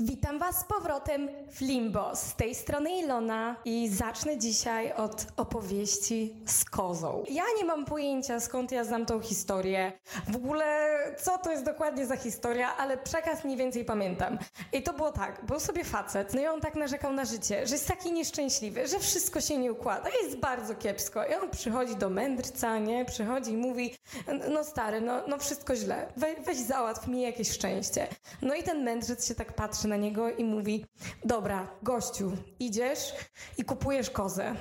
Victoire. Witam Was z powrotem w Limbo. Z tej strony Ilona i zacznę dzisiaj od opowieści z kozą. Ja nie mam pojęcia skąd ja znam tą historię. W ogóle co to jest dokładnie za historia, ale przekaz mniej więcej pamiętam. I to było tak, był sobie facet, no i on tak narzekał na życie, że jest taki nieszczęśliwy, że wszystko się nie układa, jest bardzo kiepsko. I on przychodzi do mędrca, nie? Przychodzi i mówi, no stary, no, no wszystko źle, We, weź załatw mi jakieś szczęście. No i ten mędrzec się tak patrzy na niego i mówi: Dobra, gościu, idziesz i kupujesz kozę.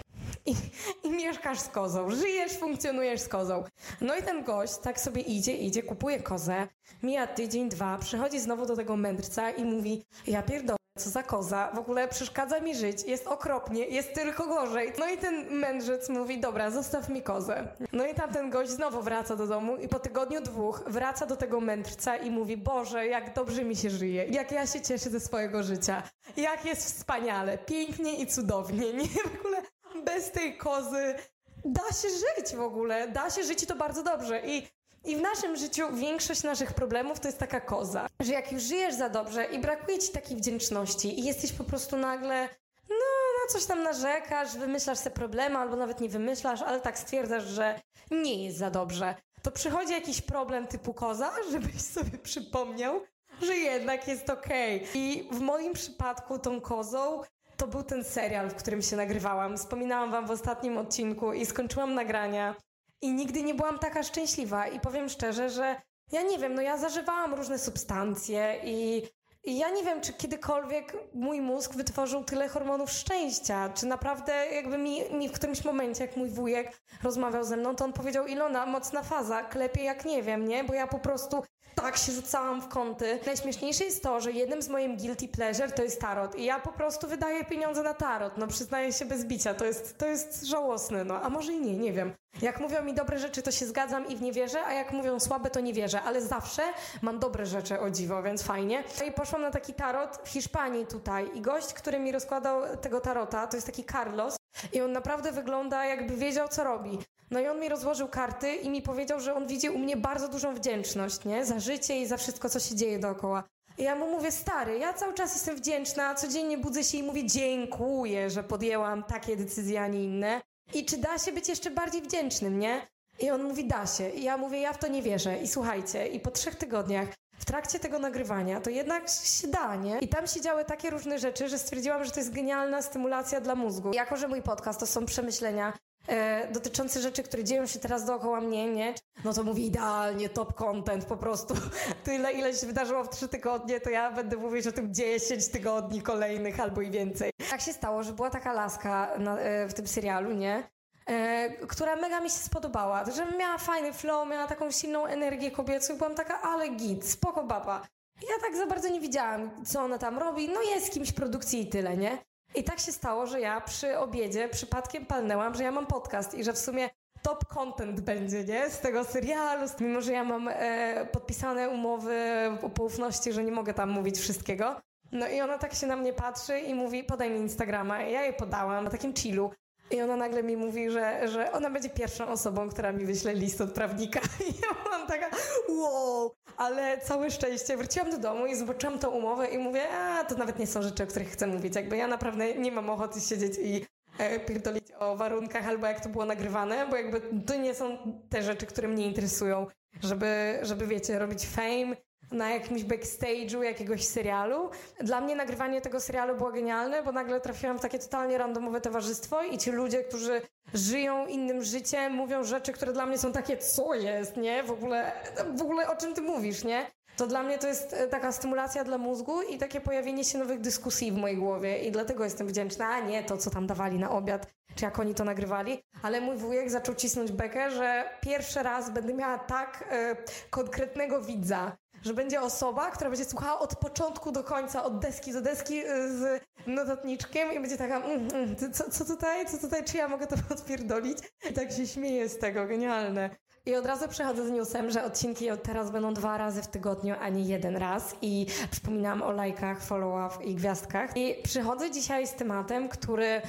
I, I mieszkasz z kozą, żyjesz, funkcjonujesz z kozą. No i ten gość tak sobie idzie, idzie, kupuje kozę, mija tydzień, dwa, przychodzi znowu do tego mędrca i mówi: Ja pierdolę. Co za koza, w ogóle przeszkadza mi żyć, jest okropnie, jest tylko gorzej. No i ten mędrzec mówi, dobra, zostaw mi kozę. No i tamten gość znowu wraca do domu i po tygodniu dwóch wraca do tego mędrca i mówi, Boże, jak dobrze mi się żyje, jak ja się cieszę ze swojego życia, jak jest wspaniale, pięknie i cudownie, nie? W ogóle bez tej kozy da się żyć w ogóle, da się żyć i to bardzo dobrze. I i w naszym życiu większość naszych problemów to jest taka koza, że jak już żyjesz za dobrze i brakuje ci takiej wdzięczności i jesteś po prostu nagle, no, na coś tam narzekasz, wymyślasz sobie problemy albo nawet nie wymyślasz, ale tak stwierdzasz, że nie jest za dobrze, to przychodzi jakiś problem typu koza, żebyś sobie przypomniał, że jednak jest okej. Okay. I w moim przypadku tą kozą to był ten serial, w którym się nagrywałam. Wspominałam wam w ostatnim odcinku i skończyłam nagrania. I nigdy nie byłam taka szczęśliwa. I powiem szczerze, że ja nie wiem, no ja zażywałam różne substancje i i ja nie wiem, czy kiedykolwiek mój mózg wytworzył tyle hormonów szczęścia. Czy naprawdę jakby mi, mi w którymś momencie, jak mój wujek rozmawiał ze mną, to on powiedział, Ilona, mocna faza, klepie jak nie wiem, nie? Bo ja po prostu tak się rzucałam w kąty. Najśmieszniejsze jest to, że jednym z moim guilty pleasure to jest tarot. I ja po prostu wydaję pieniądze na tarot. No przyznaję się bez bicia. To jest, to jest żałosne, no. A może i nie, nie wiem. Jak mówią mi dobre rzeczy, to się zgadzam i w nie wierzę, a jak mówią słabe, to nie wierzę. Ale zawsze mam dobre rzeczy, o dziwo, więc fajnie. No i poszłam na taki tarot w Hiszpanii tutaj i gość, który mi rozkładał tego tarota, to jest taki Carlos i on naprawdę wygląda jakby wiedział, co robi. No i on mi rozłożył karty i mi powiedział, że on widzi u mnie bardzo dużą wdzięczność, nie? Za życie i za wszystko, co się dzieje dookoła. I ja mu mówię, stary, ja cały czas jestem wdzięczna, codziennie budzę się i mówię dziękuję, że podjęłam takie decyzje, a nie inne. I czy da się być jeszcze bardziej wdzięcznym, nie? I on mówi, da się. I ja mówię, ja w to nie wierzę. I słuchajcie, i po trzech tygodniach w trakcie tego nagrywania, to jednak się da, nie? I tam się działy takie różne rzeczy, że stwierdziłam, że to jest genialna stymulacja dla mózgu. Jako, że mój podcast to są przemyślenia e, dotyczące rzeczy, które dzieją się teraz dookoła mnie, nie? No to mówię idealnie, top content, po prostu tyle, ile się wydarzyło w trzy tygodnie, to ja będę mówić o tym 10 tygodni kolejnych albo i więcej. Tak się stało, że była taka laska na, e, w tym serialu, nie? E, która mega mi się spodobała, że miała fajny flow, miała taką silną energię kobiecą i byłam taka, ale git, spoko baba. Ja tak za bardzo nie widziałam, co ona tam robi, no jest kimś produkcji i tyle, nie? I tak się stało, że ja przy obiedzie przypadkiem palnęłam, że ja mam podcast i że w sumie top content będzie, nie? Z tego serialu, mimo że ja mam e, podpisane umowy o poufności, że nie mogę tam mówić wszystkiego. No i ona tak się na mnie patrzy i mówi, podaj mi Instagrama. Ja jej podałam na takim chillu. I ona nagle mi mówi, że, że ona będzie pierwszą osobą, która mi wyśle list od prawnika. I ja byłam taka, wow, ale całe szczęście. Wróciłam do domu i zobaczyłam tą umowę i mówię, a to nawet nie są rzeczy, o których chcę mówić. Jakby ja naprawdę nie mam ochoty siedzieć i e, pierdolić o warunkach albo jak to było nagrywane, bo jakby to nie są te rzeczy, które mnie interesują, żeby, żeby wiecie, robić fame na jakimś backstage'u jakiegoś serialu. Dla mnie nagrywanie tego serialu było genialne, bo nagle trafiłam w takie totalnie randomowe towarzystwo i ci ludzie, którzy żyją innym życiem, mówią rzeczy, które dla mnie są takie, co jest, nie? W ogóle, w ogóle o czym ty mówisz, nie? To dla mnie to jest e, taka stymulacja dla mózgu i takie pojawienie się nowych dyskusji w mojej głowie i dlatego jestem wdzięczna, a nie to, co tam dawali na obiad, czy jak oni to nagrywali, ale mój wujek zaczął cisnąć bekę, że pierwszy raz będę miała tak e, konkretnego widza, że będzie osoba, która będzie słuchała od początku do końca, od deski do deski y, z notatniczkiem i będzie taka, mm, mm, co, co tutaj, co tutaj, czy ja mogę to podpierdolić? I tak się śmieje z tego, genialne. I od razu przechodzę z newsem, że odcinki od teraz będą dwa razy w tygodniu, a nie jeden raz. I przypominam o lajkach, follow-up i gwiazdkach. I przychodzę dzisiaj z tematem, który y,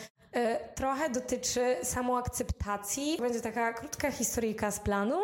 trochę dotyczy samoakceptacji. Będzie taka krótka historyjka z planu,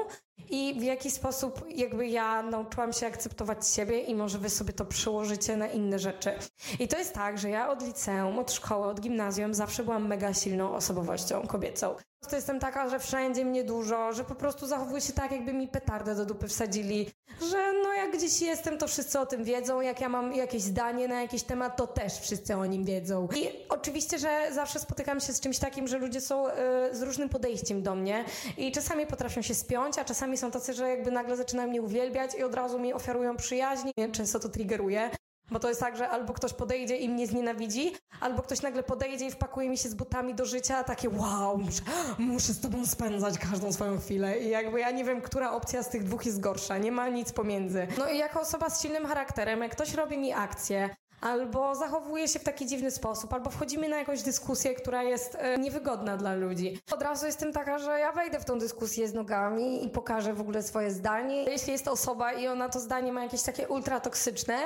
i w jaki sposób jakby ja nauczyłam się akceptować siebie i może wy sobie to przełożycie na inne rzeczy. I to jest tak, że ja od liceum, od szkoły, od gimnazjum zawsze byłam mega silną osobowością kobiecą. To jestem taka, że wszędzie mnie dużo, że po prostu zachowuję się tak, jakby mi petardę do dupy wsadzili, że no jak gdzieś jestem, to wszyscy o tym wiedzą, jak ja mam jakieś zdanie na jakiś temat, to też wszyscy o nim wiedzą. I oczywiście, że zawsze spotykam się z czymś takim, że ludzie są y, z różnym podejściem do mnie i czasami potrafią się spiąć, a czasami są tacy, że jakby nagle zaczynają mnie uwielbiać i od razu mi ofiarują przyjaźń. Często to triggeruje. Bo to jest tak, że albo ktoś podejdzie i mnie znienawidzi, albo ktoś nagle podejdzie i wpakuje mi się z butami do życia, takie wow, muszę, muszę z tobą spędzać każdą swoją chwilę. I jakby ja nie wiem, która opcja z tych dwóch jest gorsza, nie ma nic pomiędzy. No i jako osoba z silnym charakterem, jak ktoś robi mi akcję, albo zachowuje się w taki dziwny sposób, albo wchodzimy na jakąś dyskusję, która jest e, niewygodna dla ludzi. Od razu jestem taka, że ja wejdę w tą dyskusję z nogami i pokażę w ogóle swoje zdanie. Jeśli jest osoba i ona to zdanie ma jakieś takie ultratoksyczne,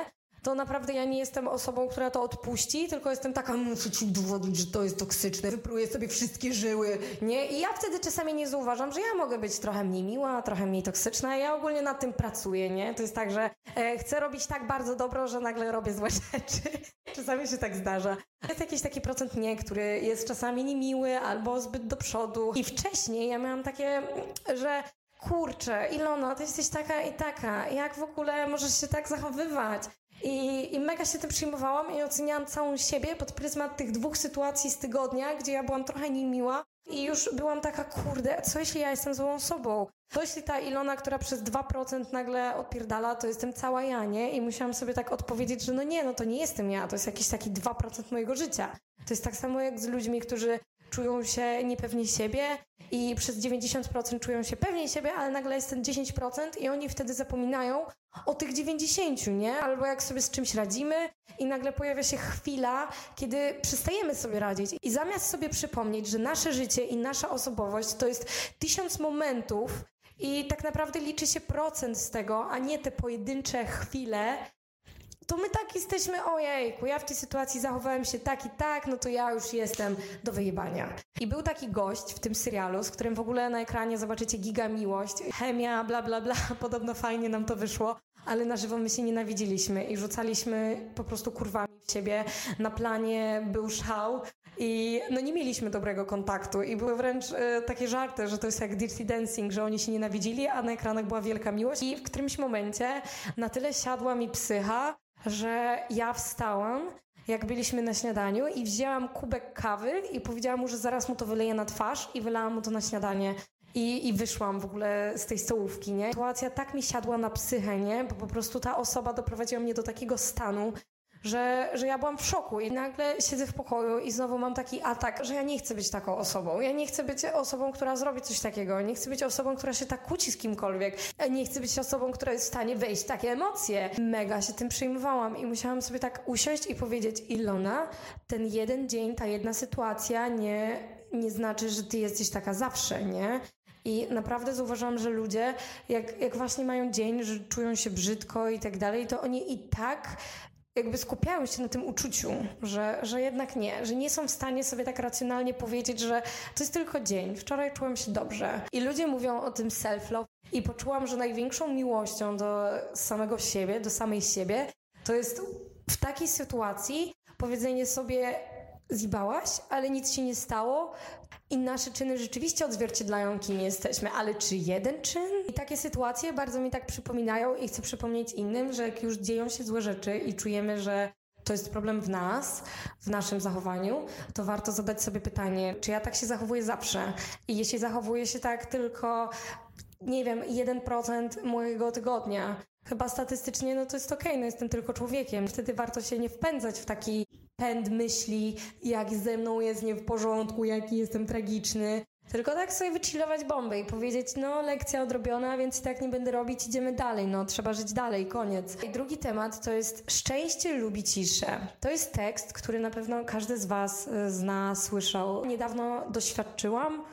to naprawdę ja nie jestem osobą, która to odpuści, tylko jestem taka, muszę ci udowodnić, że to jest toksyczne, wypruję sobie wszystkie żyły, nie? I ja wtedy czasami nie zauważam, że ja mogę być trochę mniej miła, trochę mniej toksyczna. Ja ogólnie nad tym pracuję, nie? To jest tak, że e, chcę robić tak bardzo dobro, że nagle robię złe rzeczy. czasami się tak zdarza. Jest jakiś taki procent nie, który jest czasami niemiły albo zbyt do przodu. I wcześniej ja miałam takie, że kurczę, Ilona, ty jesteś taka i taka, jak w ogóle możesz się tak zachowywać? I, I mega się tym przyjmowałam i oceniałam całą siebie pod pryzmat tych dwóch sytuacji z tygodnia, gdzie ja byłam trochę niemiła i już byłam taka, kurde, co jeśli ja jestem złą osobą? Co jeśli ta Ilona, która przez 2% nagle odpierdala, to jestem cała ja, nie? I musiałam sobie tak odpowiedzieć, że no nie, no to nie jestem ja, to jest jakiś taki 2% mojego życia. To jest tak samo jak z ludźmi, którzy czują się niepewnie siebie i przez 90% czują się pewnie siebie, ale nagle jest ten 10% i oni wtedy zapominają o tych 90, nie? Albo jak sobie z czymś radzimy i nagle pojawia się chwila, kiedy przestajemy sobie radzić. I zamiast sobie przypomnieć, że nasze życie i nasza osobowość to jest tysiąc momentów i tak naprawdę liczy się procent z tego, a nie te pojedyncze chwile, to my tak jesteśmy, ojejku, ja w tej sytuacji zachowałem się tak i tak, no to ja już jestem do wyjebania. I był taki gość w tym serialu, z którym w ogóle na ekranie zobaczycie giga miłość, chemia, bla bla bla, podobno fajnie nam to wyszło, ale na żywo my się nienawidziliśmy i rzucaliśmy po prostu kurwami w siebie. Na planie był szał i no nie mieliśmy dobrego kontaktu i były wręcz e, takie żarty, że to jest jak Dirty Dancing, że oni się nienawidzili, a na ekranach była wielka miłość i w którymś momencie na tyle siadła mi psycha, że ja wstałam, jak byliśmy na śniadaniu i wzięłam kubek kawy i powiedziałam mu, że zaraz mu to wyleję na twarz i wylałam mu to na śniadanie. I, I wyszłam w ogóle z tej stołówki, nie? Sytuacja tak mi siadła na psychę, nie? Bo po prostu ta osoba doprowadziła mnie do takiego stanu, że, że ja byłam w szoku i nagle siedzę w pokoju i znowu mam taki atak, że ja nie chcę być taką osobą. Ja nie chcę być osobą, która zrobi coś takiego. Nie chcę być osobą, która się tak kłóci z kimkolwiek. Nie chcę być osobą, która jest w stanie wejść w takie emocje. Mega się tym przejmowałam i musiałam sobie tak usiąść i powiedzieć Ilona, ten jeden dzień, ta jedna sytuacja nie, nie znaczy, że ty jesteś taka zawsze, nie? I naprawdę zauważyłam, że ludzie, jak, jak właśnie mają dzień, że czują się brzydko i tak dalej, to oni i tak jakby skupiają się na tym uczuciu, że, że jednak nie, że nie są w stanie sobie tak racjonalnie powiedzieć, że to jest tylko dzień, wczoraj czułem się dobrze. I ludzie mówią o tym self-love. I poczułam, że największą miłością do samego siebie, do samej siebie, to jest w takiej sytuacji powiedzenie sobie zjibałaś, ale nic się nie stało, i nasze czyny rzeczywiście odzwierciedlają, kim jesteśmy, ale czy jeden czyn? I takie sytuacje bardzo mi tak przypominają i chcę przypomnieć innym, że jak już dzieją się złe rzeczy i czujemy, że to jest problem w nas, w naszym zachowaniu, to warto zadać sobie pytanie, czy ja tak się zachowuję zawsze? I jeśli zachowuję się tak tylko, nie wiem, 1% mojego tygodnia, chyba statystycznie, no to jest okej, okay, no jestem tylko człowiekiem. Wtedy warto się nie wpędzać w taki pęd myśli, jak ze mną jest nie w porządku, jaki jestem tragiczny. Tylko tak sobie wychillować bombę i powiedzieć, no lekcja odrobiona, więc tak nie będę robić, idziemy dalej, no trzeba żyć dalej, koniec. I drugi temat to jest szczęście lubi ciszę. To jest tekst, który na pewno każdy z Was y, zna, słyszał. Niedawno doświadczyłam.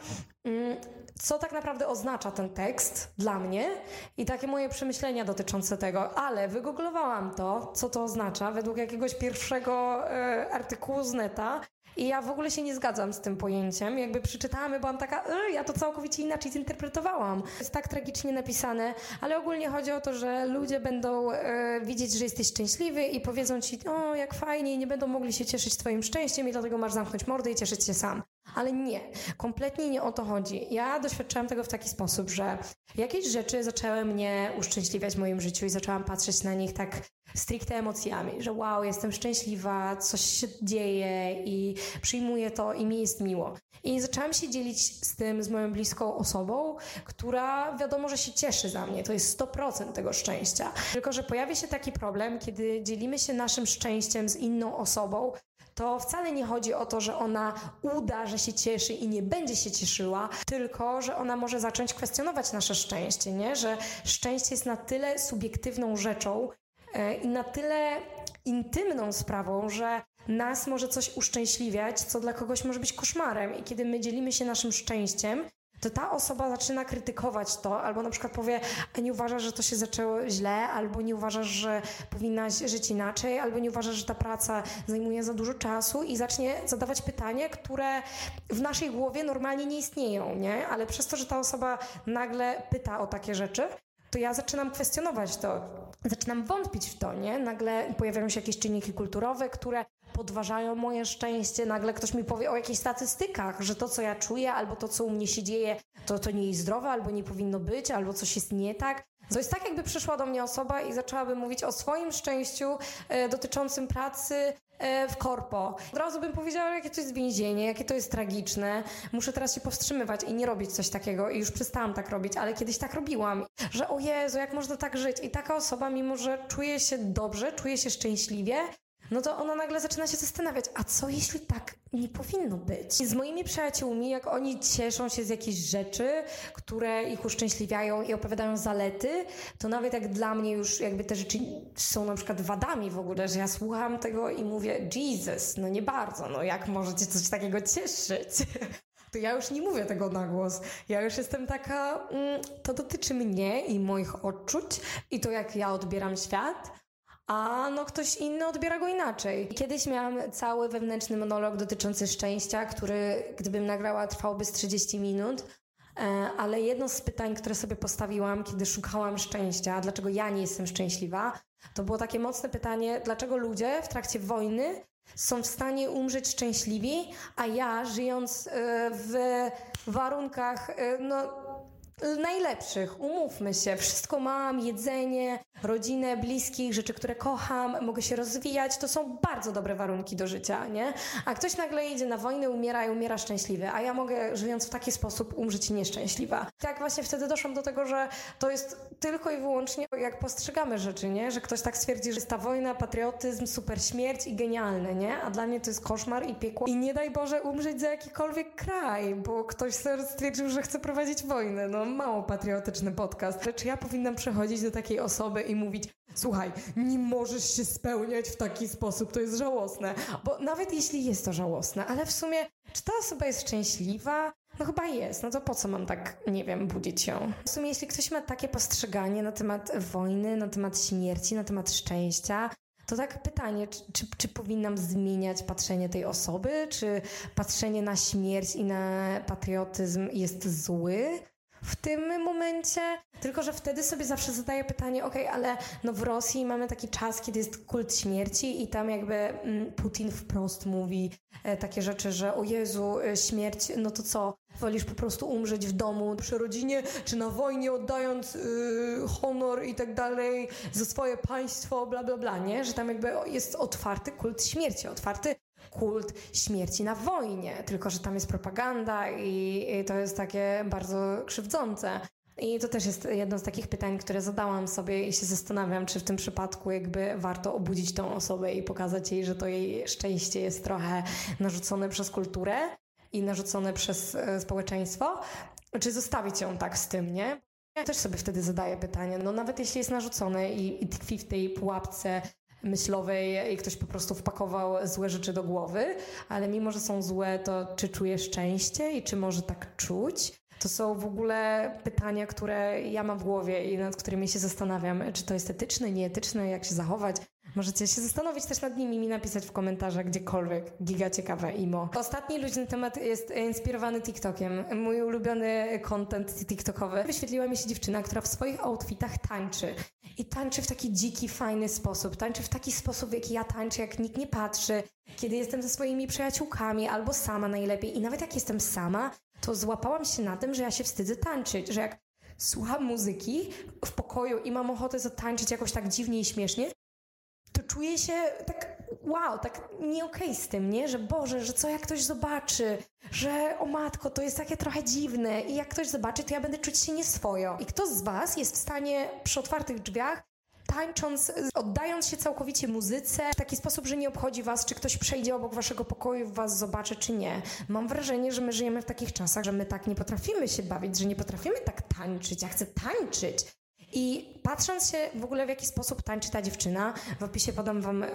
Co tak naprawdę oznacza ten tekst dla mnie i takie moje przemyślenia dotyczące tego, ale wygooglowałam to, co to oznacza według jakiegoś pierwszego e, artykułu z neta I ja w ogóle się nie zgadzam z tym pojęciem. Jakby przeczytałam i byłam taka, e, ja to całkowicie inaczej zinterpretowałam. Jest tak tragicznie napisane, ale ogólnie chodzi o to, że ludzie będą e, widzieć, że jesteś szczęśliwy i powiedzą ci, o jak fajnie, i nie będą mogli się cieszyć twoim szczęściem i dlatego masz zamknąć mordę i cieszyć się sam. Ale nie, kompletnie nie o to chodzi. Ja doświadczałam tego w taki sposób, że jakieś rzeczy zaczęły mnie uszczęśliwiać w moim życiu i zaczęłam patrzeć na nich tak stricte emocjami, że wow, jestem szczęśliwa, coś się dzieje i przyjmuję to i mi jest miło. I zaczęłam się dzielić z tym z moją bliską osobą, która wiadomo, że się cieszy za mnie. To jest 100% tego szczęścia. Tylko, że pojawia się taki problem, kiedy dzielimy się naszym szczęściem z inną osobą, to wcale nie chodzi o to, że ona uda, że się cieszy i nie będzie się cieszyła, tylko że ona może zacząć kwestionować nasze szczęście, nie? Że szczęście jest na tyle subiektywną rzeczą e, i na tyle intymną sprawą, że nas może coś uszczęśliwiać, co dla kogoś może być koszmarem. I kiedy my dzielimy się naszym szczęściem, to ta osoba zaczyna krytykować to, albo na przykład powie, a nie uważasz, że to się zaczęło źle, albo nie uważasz, że powinnaś żyć inaczej, albo nie uważasz, że ta praca zajmuje za dużo czasu i zacznie zadawać pytania, które w naszej głowie normalnie nie istnieją, nie? Ale przez to, że ta osoba nagle pyta o takie rzeczy, to ja zaczynam kwestionować to, zaczynam wątpić w to, nie? Nagle pojawiają się jakieś czynniki kulturowe, które podważają moje szczęście. Nagle ktoś mi powie o jakichś statystykach, że to, co ja czuję, albo to, co u mnie się dzieje, to, to nie jest zdrowe, albo nie powinno być, albo coś jest nie tak. To jest tak, jakby przyszła do mnie osoba i zaczęłaby mówić o swoim szczęściu e, dotyczącym pracy e, w korpo. Od razu bym powiedziała, jakie to jest więzienie, jakie to jest tragiczne. Muszę teraz się powstrzymywać i nie robić coś takiego. I już przestałam tak robić, ale kiedyś tak robiłam. Że o Jezu, jak można tak żyć? I taka osoba, mimo że czuje się dobrze, czuje się szczęśliwie, no to ona nagle zaczyna się zastanawiać, a co jeśli tak nie powinno być? Z moimi przyjaciółmi, jak oni cieszą się z jakichś rzeczy, które ich uszczęśliwiają i opowiadają zalety, to nawet jak dla mnie już jakby te rzeczy są na przykład wadami w ogóle, że ja słucham tego i mówię, Jesus, no nie bardzo, no jak możecie coś takiego cieszyć? to ja już nie mówię tego na głos. Ja już jestem taka, mm, to dotyczy mnie i moich odczuć i to, jak ja odbieram świat a no ktoś inny odbiera go inaczej. Kiedyś miałam cały wewnętrzny monolog dotyczący szczęścia, który gdybym nagrała trwałby z 30 minut, e, ale jedno z pytań, które sobie postawiłam, kiedy szukałam szczęścia, dlaczego ja nie jestem szczęśliwa, to było takie mocne pytanie, dlaczego ludzie w trakcie wojny są w stanie umrzeć szczęśliwi, a ja żyjąc e, w warunkach e, no, najlepszych, umówmy się. Wszystko mam, jedzenie, rodzinę, bliskich, rzeczy, które kocham, mogę się rozwijać. To są bardzo dobre warunki do życia, nie? A ktoś nagle idzie na wojnę, umiera i umiera szczęśliwy, a ja mogę, żyjąc w taki sposób, umrzeć nieszczęśliwa. Tak właśnie wtedy doszłam do tego, że to jest tylko i wyłącznie jak postrzegamy rzeczy, nie? Że ktoś tak stwierdzi, że jest ta wojna, patriotyzm, super śmierć i genialne, nie? A dla mnie to jest koszmar i piekło. I nie daj Boże umrzeć za jakikolwiek kraj, bo ktoś stwierdził, że chce prowadzić wojnę. No mało patriotyczny podcast. Czy ja powinnam przechodzić do takiej osoby i mówić, słuchaj, nie możesz się spełniać w taki sposób, to jest żałosne. Bo nawet jeśli jest to żałosne, ale w sumie, czy ta osoba jest szczęśliwa? No chyba jest, no to po co mam tak, nie wiem, budzić ją? W sumie, jeśli ktoś ma takie postrzeganie na temat wojny, na temat śmierci, na temat szczęścia, to tak pytanie, czy, czy, czy, powinnam zmieniać patrzenie tej osoby? Czy patrzenie na śmierć i na patriotyzm jest zły? W tym momencie, tylko że wtedy sobie zawsze zadaję pytanie, ok, ale no w Rosji mamy taki czas, kiedy jest kult śmierci i tam jakby mm, Putin wprost mówi e, takie rzeczy, że o Jezu, e, śmierć, no to co, wolisz po prostu umrzeć w domu, przy rodzinie, czy na wojnie oddając yy, honor i tak dalej za swoje państwo, bla, bla, bla, nie? Że tam jakby jest otwarty kult śmierci, otwarty kult śmierci na wojnie, tylko że tam jest propaganda i, i to jest takie bardzo krzywdzące. I to też jest jedno z takich pytań, które zadałam sobie i się zastanawiam, czy w tym przypadku jakby warto obudzić tą osobę i pokazać jej, że to jej szczęście jest trochę narzucone przez kulturę i narzucone przez e, społeczeństwo, czy zostawić ją tak z tym, nie? Ja też sobie wtedy zadaję pytanie, no nawet jeśli jest narzucone i, i tkwi w tej pułapce myślowej i ktoś po prostu wpakował złe rzeczy do głowy, ale mimo, że są złe, to czy czuje szczęście i czy może tak czuć? To są w ogóle pytania, które ja mam w głowie i nad którymi się zastanawiam, czy to jest etyczne, nieetyczne, jak się zachować. Możecie się zastanowić też nad nimi, mi napisać w komentarzach gdziekolwiek. Giga ciekawe imo. Ostatni luźny temat jest inspirowany TikTokiem. Mój ulubiony content TikTokowy. Wyświetliła mi się dziewczyna, która w swoich outfitach tańczy. I tańczy w taki dziki, fajny sposób. Tańczy w taki sposób, w jaki ja tańczę, jak nikt nie patrzy. Kiedy jestem ze swoimi przyjaciółkami albo sama najlepiej. I nawet jak jestem sama, to złapałam się na tym, że ja się wstydzę tańczyć. Że jak słucham muzyki w pokoju i mam ochotę zatańczyć jakoś tak dziwnie i śmiesznie, czuję się tak wow, tak nie okej okay z tym, nie? Że Boże, że co jak ktoś zobaczy, że o matko, to jest takie trochę dziwne i jak ktoś zobaczy, to ja będę czuć się nieswojo. I kto z Was jest w stanie przy otwartych drzwiach tańcząc, oddając się całkowicie muzyce w taki sposób, że nie obchodzi was, czy ktoś przejdzie obok waszego pokoju, was zobaczy, czy nie. Mam wrażenie, że my żyjemy w takich czasach, że my tak nie potrafimy się bawić, że nie potrafimy tak tańczyć. Ja chcę tańczyć. I patrząc się w ogóle w jaki sposób tańczy ta dziewczyna, w opisie podam wam e,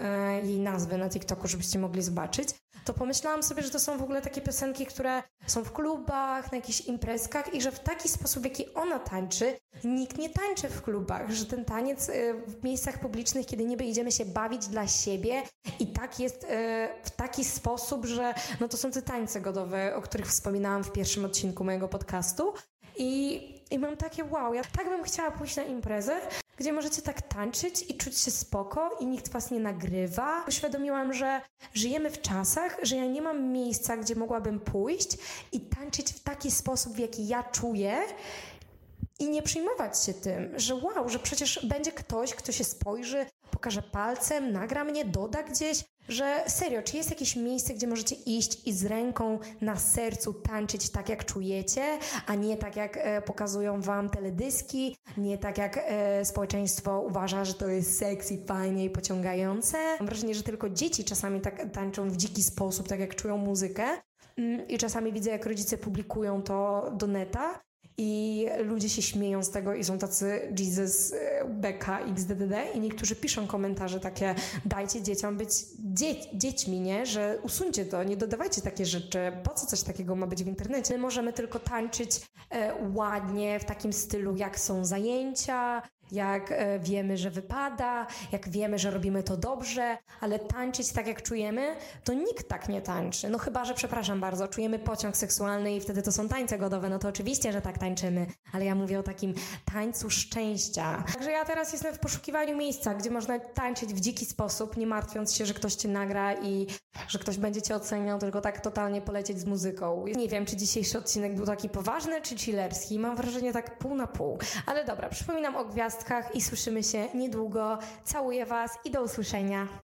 jej nazwę na TikToku, żebyście mogli zobaczyć, to pomyślałam sobie, że to są w ogóle takie piosenki, które są w klubach, na jakichś imprezkach i że w taki sposób, w jaki ona tańczy, nikt nie tańczy w klubach, że ten taniec e, w miejscach publicznych, kiedy niby idziemy się bawić dla siebie i tak jest e, w taki sposób, że no to są te tańce godowe, o których wspominałam w pierwszym odcinku mojego podcastu i i mam takie wow, ja tak bym chciała pójść na imprezę, gdzie możecie tak tańczyć i czuć się spoko i nikt was nie nagrywa. Uświadomiłam, że żyjemy w czasach, że ja nie mam miejsca, gdzie mogłabym pójść i tańczyć w taki sposób, w jaki ja czuję i nie przejmować się tym, że wow, że przecież będzie ktoś, kto się spojrzy, pokaże palcem, nagra mnie, doda gdzieś, że serio, czy jest jakieś miejsce, gdzie możecie iść i z ręką na sercu tańczyć tak, jak czujecie, a nie tak, jak e, pokazują wam teledyski, nie tak, jak e, społeczeństwo uważa, że to jest sexy, fajnie i pociągające. Mam wrażenie, że tylko dzieci czasami tak tańczą w dziki sposób, tak jak czują muzykę. Mm, I czasami widzę, jak rodzice publikują to do neta, i ludzie się śmieją z tego i są tacy Jesus, e, Beka, XDDD i niektórzy piszą komentarze takie dajcie dzieciom być dzie dziećmi, nie? Że usuńcie to, nie dodawajcie takie rzeczy. Po co coś takiego ma być w internecie? My możemy tylko tańczyć e, ładnie, w takim stylu jak są zajęcia, jak e, wiemy, że wypada, jak wiemy, że robimy to dobrze, ale tańczyć tak, jak czujemy, to nikt tak nie tańczy. No chyba, że, przepraszam bardzo, czujemy pociąg seksualny i wtedy to są tańce godowe, no to oczywiście, że tak tańczymy, ale ja mówię o takim tańcu szczęścia. Także ja teraz jestem w poszukiwaniu miejsca, gdzie można tańczyć w dziki sposób, nie martwiąc się, że ktoś cię nagra i że ktoś będzie cię oceniał, tylko tak totalnie polecieć z muzyką. Nie wiem, czy dzisiejszy odcinek był taki poważny, czy chillerski. Mam wrażenie tak pół na pół. Ale dobra, przypominam o i słyszymy się niedługo. Całuję Was i do usłyszenia.